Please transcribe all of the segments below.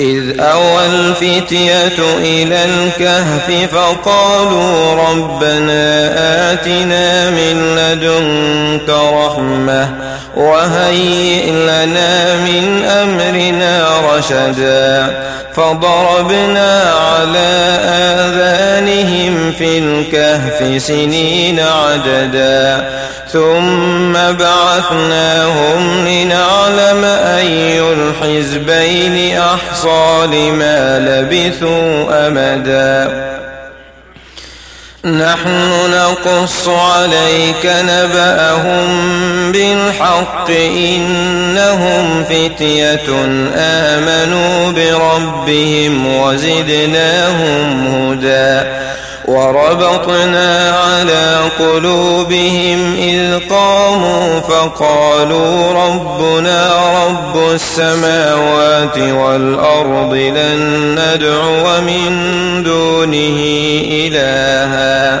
إذ أوى الفتية إلى الكهف فقالوا ربنا آتنا من لدنك رحمة وهيئ لنا من أمرنا رشدا فضربنا على آذانهم في الكهف سنين عددا ثم بعثناهم لنعلم أي الحزبين أحصى لما لبثوا أمدا. نحن نقص عليك نبأهم بالحق إنهم فتية آمنوا بربهم وزدناهم هدى وربطنا على قلوبهم إذ قاموا فقالوا ربنا رب السماوات والأرض لن ندعو من دونه إلها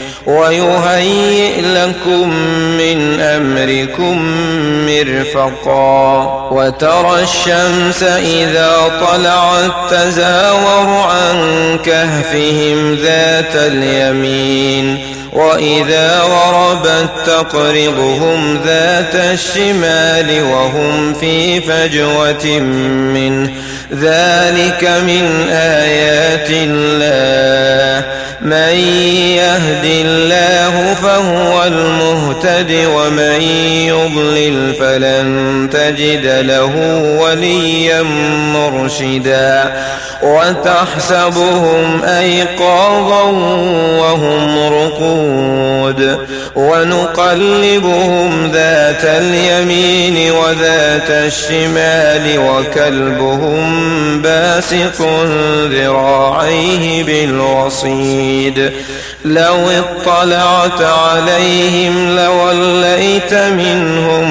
ويهيئ لكم من أمركم مرفقا وترى الشمس إذا طلعت تزاور عن كهفهم ذات اليمين وإذا غربت تقرضهم ذات الشمال وهم في فجوة منه ذلك من آيات الله من يهد الله فهو المهتد ومن يضلل فلن تجد له وليا مرشدا وتحسبهم أيقاظا وهم رقود ونقلبهم ذات اليمين وذات الشمال وكلبهم باسق ذراعيه بالوصيد لو اطلعت عليهم لوليت منهم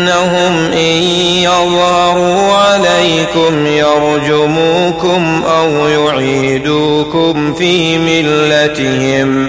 إنهم إن يظهروا عليكم يرجموكم أو يعيدوكم في ملتهم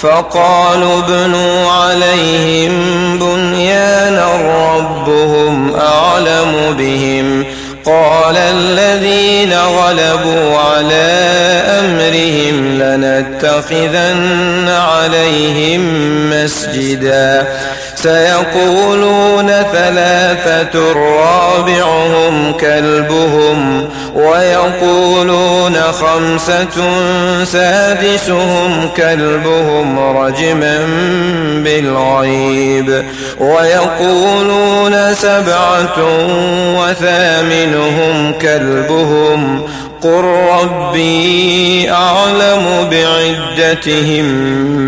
فقالوا ابنوا عليهم بنيانا ربهم أعلم بهم. قال الذين غلبوا على أمرهم لنتخذن عليهم مسجدا. سيقولون ثلاثة رابعهم كلبهم ويقولون خمسة سادسهم كلبهم رجما بالغيب ويقولون سبعة وثامنهم كلبهم قل ربي أعلم بعدتهم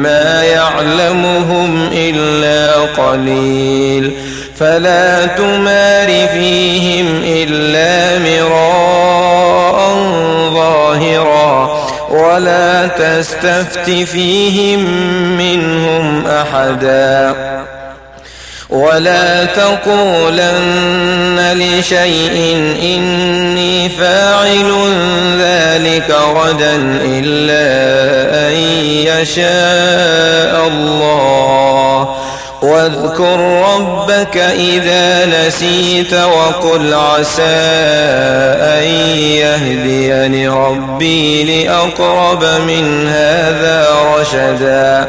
ما يعلمهم إلا قليل فلا تمار فيهم إلا مراء ظاهرا ولا تستفت فيهم منهم أحدا ولا تقولن لشيء إني فاعل ذلك غدا إلا أن يشاء الله. واذكر ربك إذا نسيت وقل عسى أن يهديني ربي لأقرب من هذا رشدا.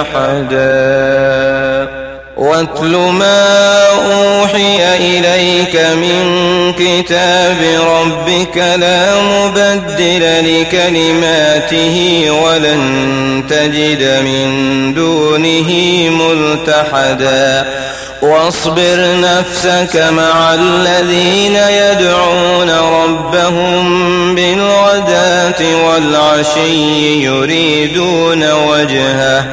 أحدا. واتل ما أوحي إليك من كتاب ربك لا مبدل لكلماته ولن تجد من دونه ملتحدا. واصبر نفسك مع الذين يدعون ربهم والعشي يريدون وجهه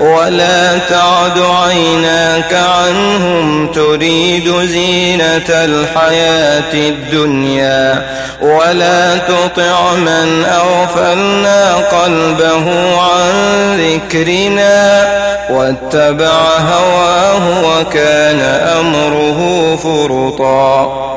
ولا تعد عيناك عنهم تريد زينة الحياة الدنيا ولا تطع من أغفلنا قلبه عن ذكرنا واتبع هواه وكان أمره فرطا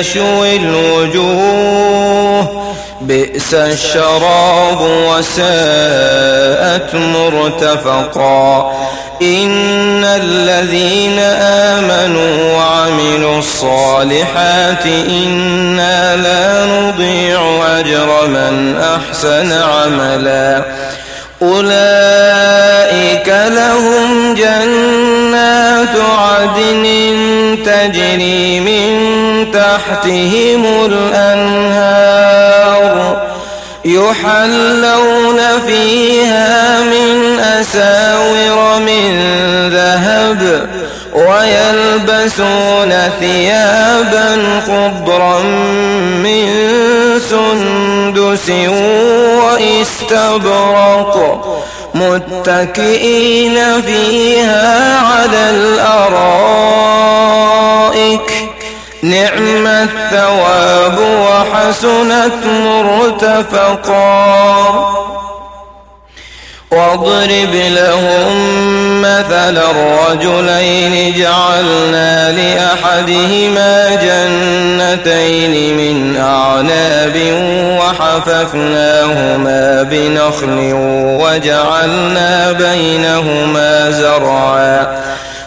يشوي الوجوه. بئس الشراب وساءت مرتفقا. إن الذين آمنوا وعملوا الصالحات إنا لا نضيع أجر من أحسن عملا. أولئك لهم جنات عدن تجري من تحتهم الأنهار يحلون فيها من أساور من ذهب ويلبسون ثيابا خضرا من سندس واستبرق متكئين فيها على الأرائك. نعم الثواب وحسنت مرتفقا. واضرب لهم مثل الرجلين جعلنا لأحدهما جنتين من أعناب وحففناهما بنخل وجعلنا بينهما زرعا.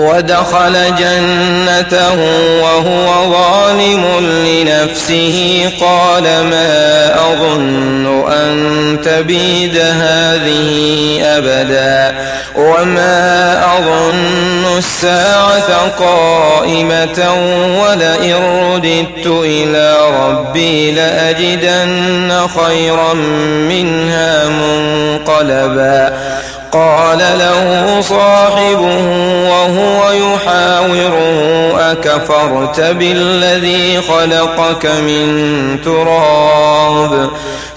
ودخل جنته وهو ظالم لنفسه. قال ما أظن أن تبيد هذه أبدا وما أظن الساعة قائمة ولئن رددت إلى ربي لأجدن خيرا منها منقلبا. قال له صاحبه وهو يحاوره أكفرت بالذي خلقك من تراب؟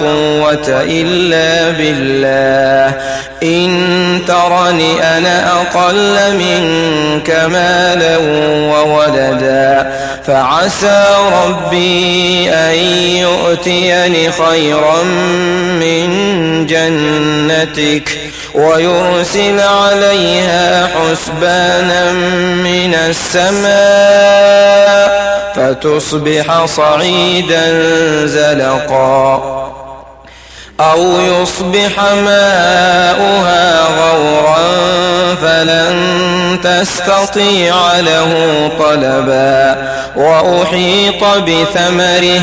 قوة إلا بالله. إن ترني أنا أقل منك مالا وولدا فعسى ربي أن يؤتيني خيرا من جنتك ويرسل عليها حسبانا من السماء فتصبح صعيدا زلقا. أو يصبح ماؤها غورا فلن تستطيع له طلبا وأحيط بثمره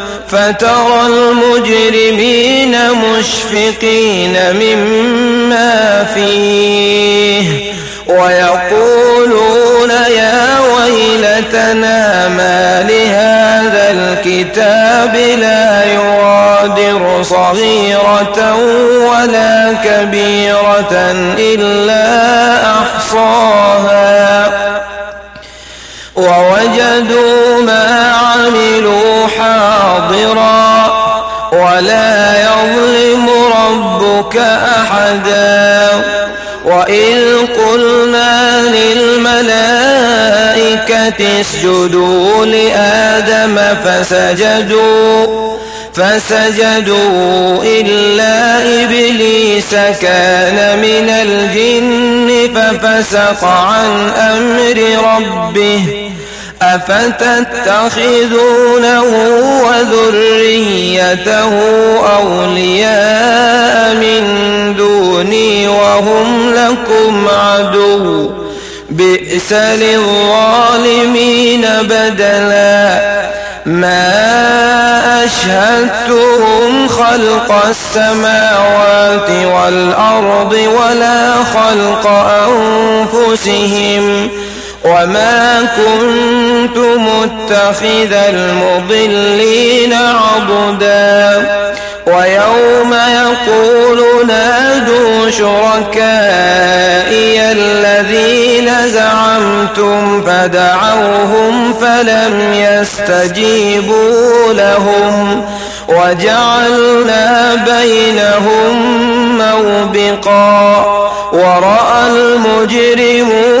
فترى المجرمين مشفقين مما فيه ويقولون يا ويلتنا ما لهذا الكتاب لا يغادر صغيرة ولا كبيرة إلا أحصاها أحدا وإذ قلنا للملائكة اسجدوا لآدم فسجدوا فسجدوا إلا إبليس كان من الجن ففسق عن أمر ربه أفتتخذونه وذريته أولياء من دوني وهم لكم عدو. بئس للظالمين بدلا. ما أشهدتهم خلق السماوات والأرض ولا خلق أنفسهم. وما كنت متخذ المضلين عضدا. ويوم يقول نادوا شركائي الذين زعمتم فدعوهم فلم يستجيبوا لهم. وجعلنا بينهم موبقا. ورأى المجرمون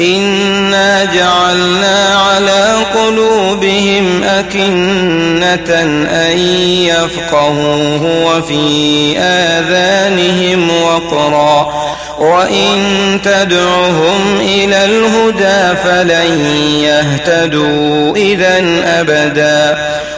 إنا جعلنا على قلوبهم أكنة أن يفقهوه وفي آذانهم وقرا وإن تدعهم إلى الهدى فلن يهتدوا إذا أبدا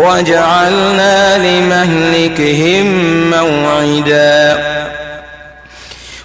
وجعلنا لمهلكهم موعداً.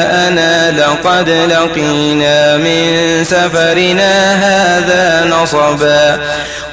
غداءنا لقد لقينا من سفرنا هذا نصبا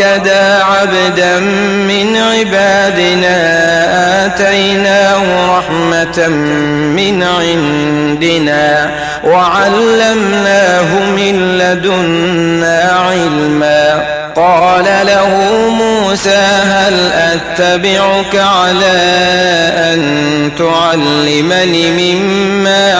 فوجدا عبدا من عبادنا آتيناه رحمة من عندنا وعلمناه من لدنا علما. قال له موسى هل أتبعك على أن تعلمني مما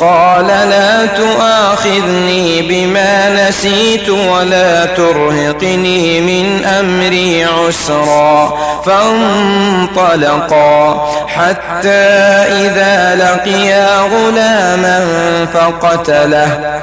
قال لا تؤاخذني بما نسيت ولا ترهقني من أمري عسرا فانطلقا حتى إذا لقيا غلاما فقتله.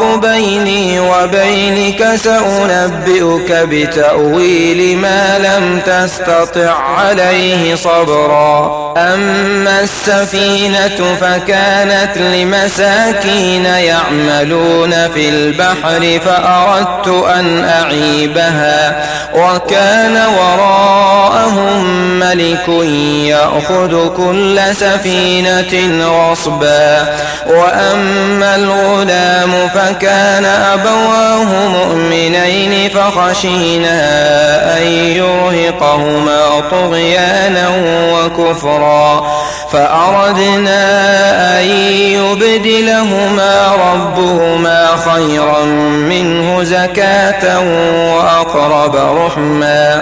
بيني وبينك سأنبئك بتأويل ما لم تستطع عليه صبرا. أما السفينة فكانت لمساكين يعملون في البحر فأردت أن أعيبها. وكان وراءهم ملك يأخذ كل سفينة غصبا. وأما الغلام فكان أبواه مؤمنين فخشينا أن يرهقهما طغيانا وكفرا فأردنا أن يبدلهما ربهما خيرا منه زكاة وأقرب رحما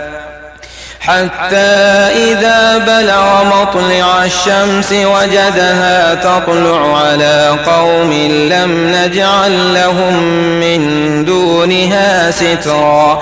حتى إذا بلغ مطلع الشمس وجدها تطلع على قوم لم نجعل لهم من دونها سترا.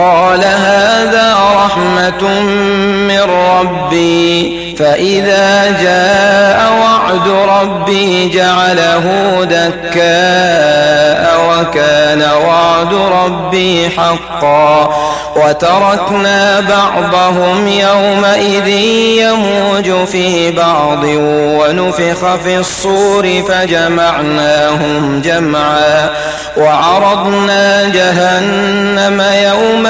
قال هذا رحمة من ربي فإذا جاء وعد ربي جعله دكاء وكان وعد ربي حقا. وتركنا بعضهم يومئذ يموج في بعض ونفخ في الصور فجمعناهم جمعا. وعرضنا جهنم يومئذ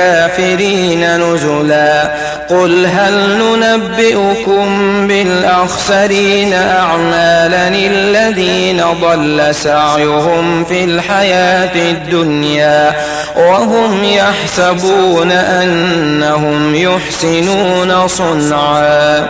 نزلا. قل هل ننبئكم بالأخسرين أعمالا الذين ضل سعيهم في الحياة الدنيا وهم يحسبون أنهم يحسنون صنعا.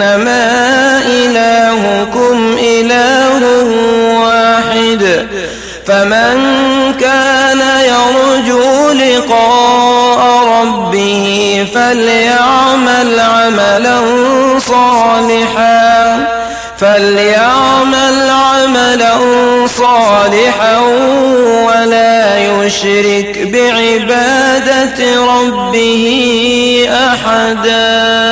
فليعمل عملا صالحا فليعمل عملا صالحا ولا يشرك بعبادة ربه أحداً.